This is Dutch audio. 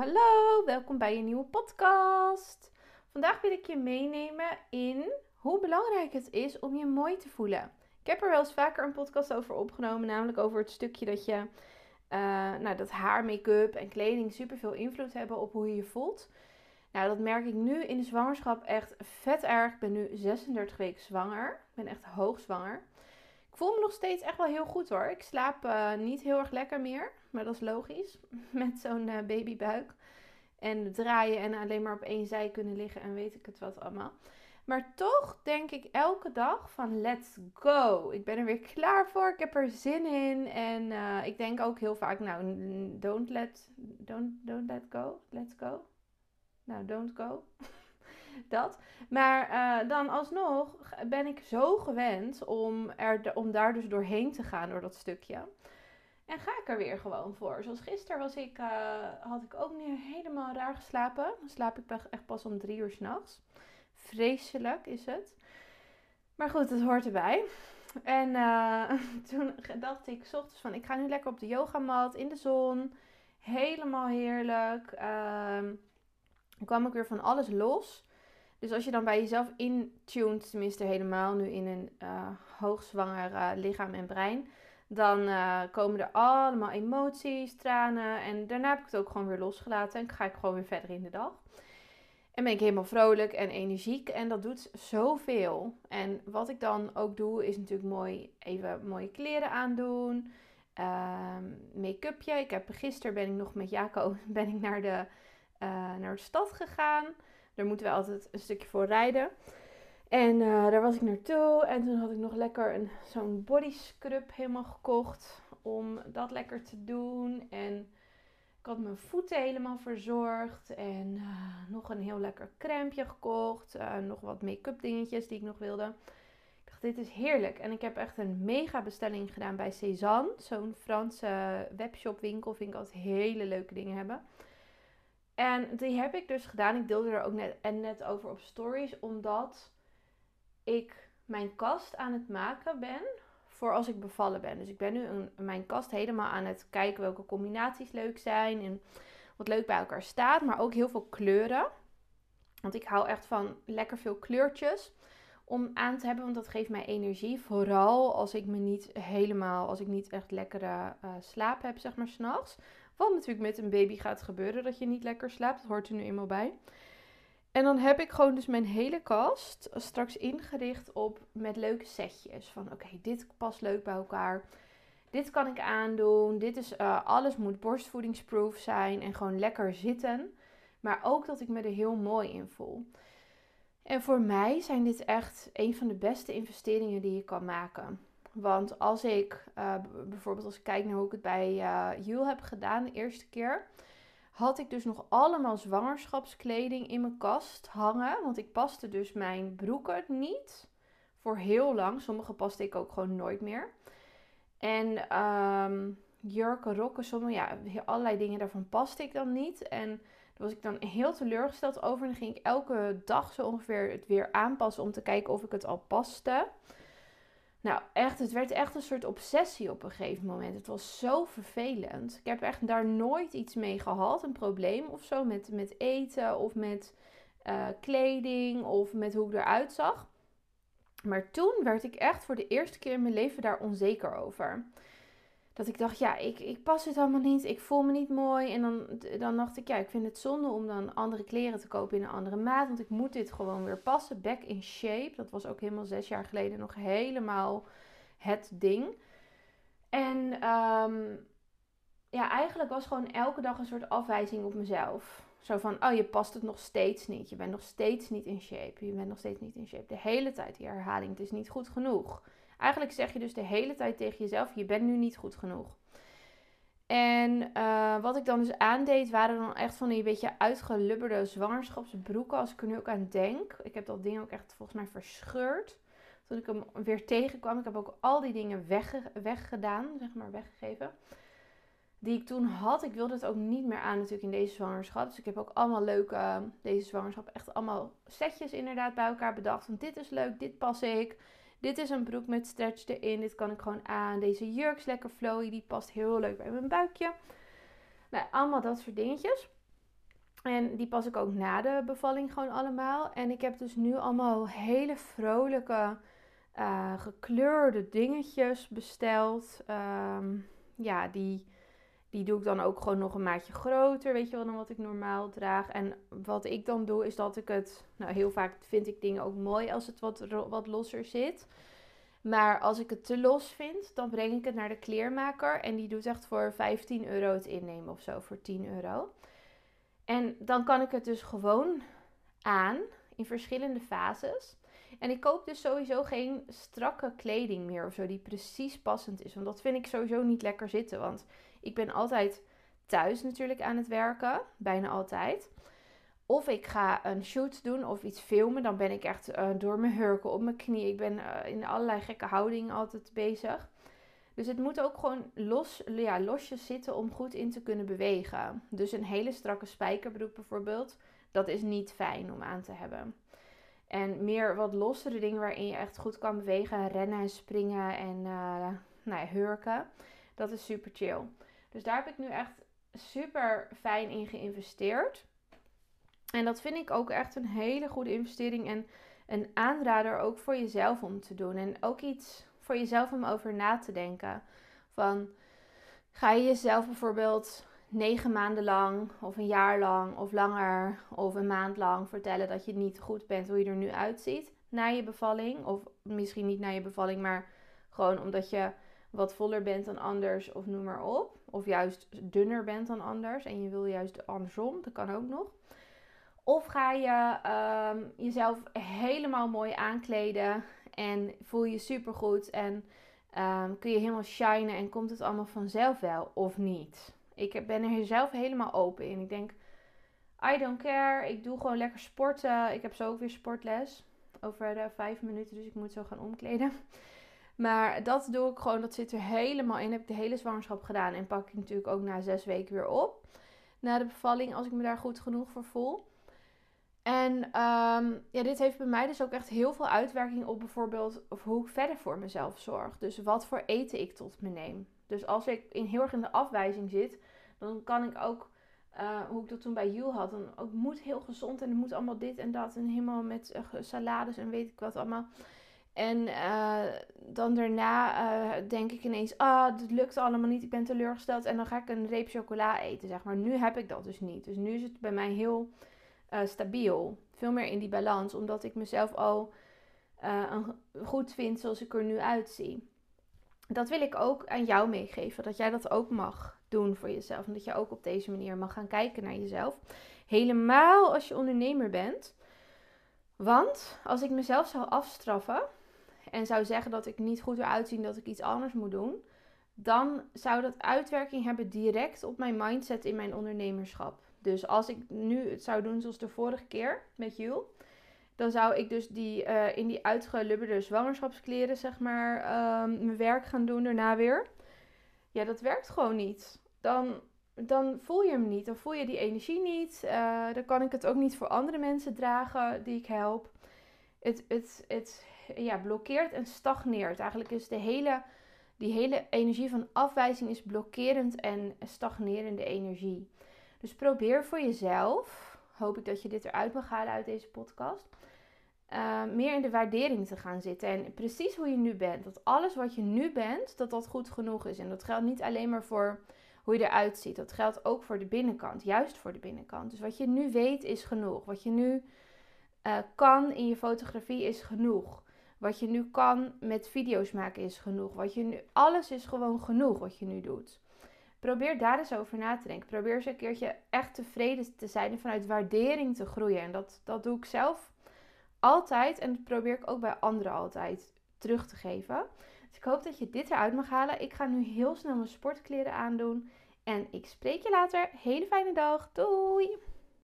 hallo, welkom bij een nieuwe podcast. Vandaag wil ik je meenemen in hoe belangrijk het is om je mooi te voelen. Ik heb er wel eens vaker een podcast over opgenomen, namelijk over het stukje dat je, uh, nou, dat haar, make-up en kleding superveel invloed hebben op hoe je je voelt. Nou, dat merk ik nu in de zwangerschap echt vet erg. Ik ben nu 36 weken zwanger. Ik ben echt hoogzwanger. Ik voel me nog steeds echt wel heel goed hoor. Ik slaap uh, niet heel erg lekker meer. Maar dat is logisch. Met zo'n uh, babybuik. En draaien en alleen maar op één zij kunnen liggen en weet ik het wat allemaal. Maar toch denk ik elke dag van let's go. Ik ben er weer klaar voor. Ik heb er zin in. En uh, ik denk ook heel vaak, nou, don't let, don't, don't let go. Let's go. Nou, don't go. dat. Maar uh, dan alsnog ben ik zo gewend om, er, om daar dus doorheen te gaan door dat stukje. En ga ik er weer gewoon voor. Zoals gisteren was ik, uh, had ik ook niet helemaal raar geslapen. Dan slaap ik echt pas om drie uur s'nachts. Vreselijk is het. Maar goed, het hoort erbij. En uh, toen dacht ik s ochtends van, ik ga nu lekker op de yogamat in de zon. Helemaal heerlijk. Uh, kwam ik weer van alles los. Dus als je dan bij jezelf intunt, tenminste helemaal nu in een uh, hoogzwanger lichaam en brein, dan uh, komen er allemaal emoties, tranen. En daarna heb ik het ook gewoon weer losgelaten en ga ik gewoon weer verder in de dag. En ben ik helemaal vrolijk en energiek. En dat doet zoveel. En wat ik dan ook doe, is natuurlijk mooi even mooie kleren aandoen. Uh, Make-upje. Ik heb gisteren ben ik nog met Jaco ben ik naar de, naar de stad gegaan. Daar moeten we altijd een stukje voor rijden. En uh, daar was ik naartoe. En toen had ik nog lekker een, zo'n body scrub helemaal gekocht. Om dat lekker te doen. En ik had mijn voeten helemaal verzorgd. En uh, nog een heel lekker crème gekocht. Uh, nog wat make-up dingetjes die ik nog wilde. Ik dacht, dit is heerlijk. En ik heb echt een mega bestelling gedaan bij Cézanne. Zo'n Franse webshopwinkel. Vind ik altijd hele leuke dingen hebben. En die heb ik dus gedaan. Ik deelde er ook net, en net over op stories. Omdat ik mijn kast aan het maken ben voor als ik bevallen ben. Dus ik ben nu een, mijn kast helemaal aan het kijken welke combinaties leuk zijn. En wat leuk bij elkaar staat. Maar ook heel veel kleuren. Want ik hou echt van lekker veel kleurtjes om aan te hebben. Want dat geeft mij energie. Vooral als ik me niet helemaal, als ik niet echt lekkere uh, slaap heb, zeg maar, s'nachts. Wat natuurlijk met een baby gaat gebeuren, dat je niet lekker slaapt. Dat hoort er nu eenmaal bij. En dan heb ik gewoon dus mijn hele kast straks ingericht op met leuke setjes. Van oké, dit past leuk bij elkaar. Dit kan ik aandoen. Dit is, uh, alles moet borstvoedingsproof zijn en gewoon lekker zitten. Maar ook dat ik me er heel mooi in voel. En voor mij zijn dit echt een van de beste investeringen die je kan maken. Want als ik uh, bijvoorbeeld als ik kijk naar hoe ik het bij uh, heb gedaan de eerste keer, had ik dus nog allemaal zwangerschapskleding in mijn kast hangen. Want ik paste dus mijn broeken niet voor heel lang. Sommige paste ik ook gewoon nooit meer. En um, jurken, rokken, sommige, ja, allerlei dingen daarvan paste ik dan niet. En daar was ik dan heel teleurgesteld over. En dan ging ik elke dag zo ongeveer het weer aanpassen om te kijken of ik het al paste. Nou, echt, het werd echt een soort obsessie op een gegeven moment. Het was zo vervelend. Ik heb echt daar nooit iets mee gehad, een probleem of zo, met, met eten of met uh, kleding of met hoe ik eruit zag. Maar toen werd ik echt voor de eerste keer in mijn leven daar onzeker over. Dat ik dacht, ja, ik, ik pas het allemaal niet. Ik voel me niet mooi. En dan, dan dacht ik, ja, ik vind het zonde om dan andere kleren te kopen in een andere maat. Want ik moet dit gewoon weer passen. Back in shape. Dat was ook helemaal zes jaar geleden nog helemaal het ding. En um, ja, eigenlijk was gewoon elke dag een soort afwijzing op mezelf. Zo van, oh, je past het nog steeds niet. Je bent nog steeds niet in shape. Je bent nog steeds niet in shape. De hele tijd die herhaling. Het is niet goed genoeg. Eigenlijk zeg je dus de hele tijd tegen jezelf: je bent nu niet goed genoeg. En uh, wat ik dan dus aandeed, waren dan echt van die beetje uitgelubberde zwangerschapsbroeken. Als ik er nu ook aan denk. Ik heb dat ding ook echt volgens mij verscheurd. Toen ik hem weer tegenkwam. Ik heb ook al die dingen wegge weggedaan, zeg maar, weggegeven. Die ik toen had. Ik wilde het ook niet meer aan natuurlijk in deze zwangerschap. Dus ik heb ook allemaal leuke, deze zwangerschap, echt allemaal setjes inderdaad bij elkaar bedacht. Want dit is leuk, dit pas ik. Dit is een broek met stretch erin. Dit kan ik gewoon aan. Deze jurk is lekker flowy. Die past heel leuk bij mijn buikje. Nou, allemaal dat soort dingetjes. En die pas ik ook na de bevalling gewoon allemaal. En ik heb dus nu allemaal hele vrolijke, uh, gekleurde dingetjes besteld. Ehm, ja, die, die doe ik dan ook gewoon nog een maatje groter, weet je wel, dan wat ik normaal draag. En wat ik dan doe, is dat ik het... Nou, heel vaak vind ik dingen ook mooi als het wat, wat losser zit. Maar als ik het te los vind, dan breng ik het naar de kleermaker. En die doet echt voor 15 euro het innemen of zo, voor 10 euro. En dan kan ik het dus gewoon aan in verschillende fases. En ik koop dus sowieso geen strakke kleding meer of zo die precies passend is. Want dat vind ik sowieso niet lekker zitten. Want ik ben altijd thuis natuurlijk aan het werken, bijna altijd. Of ik ga een shoot doen of iets filmen. Dan ben ik echt uh, door mijn hurken op mijn knie. Ik ben uh, in allerlei gekke houdingen altijd bezig. Dus het moet ook gewoon los, ja, losjes zitten om goed in te kunnen bewegen. Dus een hele strakke spijkerbroek bijvoorbeeld, dat is niet fijn om aan te hebben. En meer wat lossere dingen waarin je echt goed kan bewegen, rennen en springen en uh, nou ja, hurken. Dat is super chill. Dus daar heb ik nu echt super fijn in geïnvesteerd. En dat vind ik ook echt een hele goede investering en een aanrader ook voor jezelf om te doen. En ook iets voor jezelf om over na te denken. Van ga je jezelf bijvoorbeeld negen maanden lang of een jaar lang of langer of een maand lang vertellen dat je niet goed bent hoe je er nu uitziet na je bevalling. Of misschien niet na je bevalling, maar gewoon omdat je wat voller bent dan anders of noem maar op. Of juist dunner bent dan anders en je wil juist andersom, dat kan ook nog. Of ga je ehm, jezelf helemaal mooi aankleden en voel je super goed en um, kun je helemaal shinen en komt het allemaal vanzelf wel of niet? Ik ben er zelf helemaal open in. Ik denk, I don't care. Ik doe gewoon lekker sporten. Ik heb zo ook weer sportles over uh, vijf minuten, dus ik moet zo gaan omkleden. Maar dat doe ik gewoon, dat zit er helemaal in. Heb ik de hele zwangerschap gedaan en pak ik natuurlijk ook na zes weken weer op. Na de bevalling, als ik me daar goed genoeg voor voel. En um, ja, dit heeft bij mij dus ook echt heel veel uitwerking op bijvoorbeeld of hoe ik verder voor mezelf zorg. Dus wat voor eten ik tot me neem. Dus als ik in, heel erg in de afwijzing zit, dan kan ik ook, uh, hoe ik dat toen bij Jules had, dan ook moet heel gezond en het moet allemaal dit en dat en helemaal met uh, salades en weet ik wat allemaal. En uh, dan daarna denk ik ineens, ah, dit lukt allemaal niet, ik ben teleurgesteld. En dan ga ik een reep chocola eten, zeg maar. Nu heb ik dat dus niet. Dus nu is het bij mij heel uh, stabiel. Veel meer in die balans, omdat ik mezelf al goed vind zoals ik er nu uitzie. Dat wil ik ook aan jou meegeven, dat jij dat ook mag doen voor jezelf. En dat je ook op deze manier mag gaan kijken naar jezelf. Helemaal als je ondernemer bent. Want als ik mezelf zou afstraffen en zou zeggen dat ik niet goed eruit zie, dat ik iets anders moet doen, dan zou dat uitwerking hebben direct op mijn mindset in mijn ondernemerschap. Dus als ik nu het zou doen zoals de vorige keer met Jules, dan zou ik dus die, uh, in die uitgelubberde zwangerschapskleren, zeg maar, um, mijn werk gaan doen daarna weer. Ja, dat werkt gewoon niet. Dan, dan voel je hem niet. Dan voel je die energie niet. Uh, dan kan ik het ook niet voor andere mensen dragen die ik help. Het, het, het ja, blokkeert en stagneert. Eigenlijk is de hele, die hele energie van afwijzing is blokkerend en stagnerende energie. Dus probeer voor jezelf, hoop ik dat je dit eruit mag halen uit deze podcast, uh, meer in de waardering te gaan zitten. En precies hoe je nu bent. Dat alles wat je nu bent, dat dat goed genoeg is. En dat geldt niet alleen maar voor hoe je eruit ziet. Dat geldt ook voor de binnenkant. Juist voor de binnenkant. Dus wat je nu weet is genoeg. Wat je nu uh, kan in je fotografie is genoeg. Wat je nu kan met video's maken is genoeg. Wat je nu, alles is gewoon genoeg wat je nu doet. Probeer daar eens over na te denken. Probeer eens een keertje echt tevreden te zijn en vanuit waardering te groeien. En dat, dat doe ik zelf altijd en dat probeer ik ook bij anderen altijd terug te geven. Dus ik hoop dat je dit eruit mag halen. Ik ga nu heel snel mijn sportkleren aandoen. En ik spreek je later. Hele fijne dag. Doei!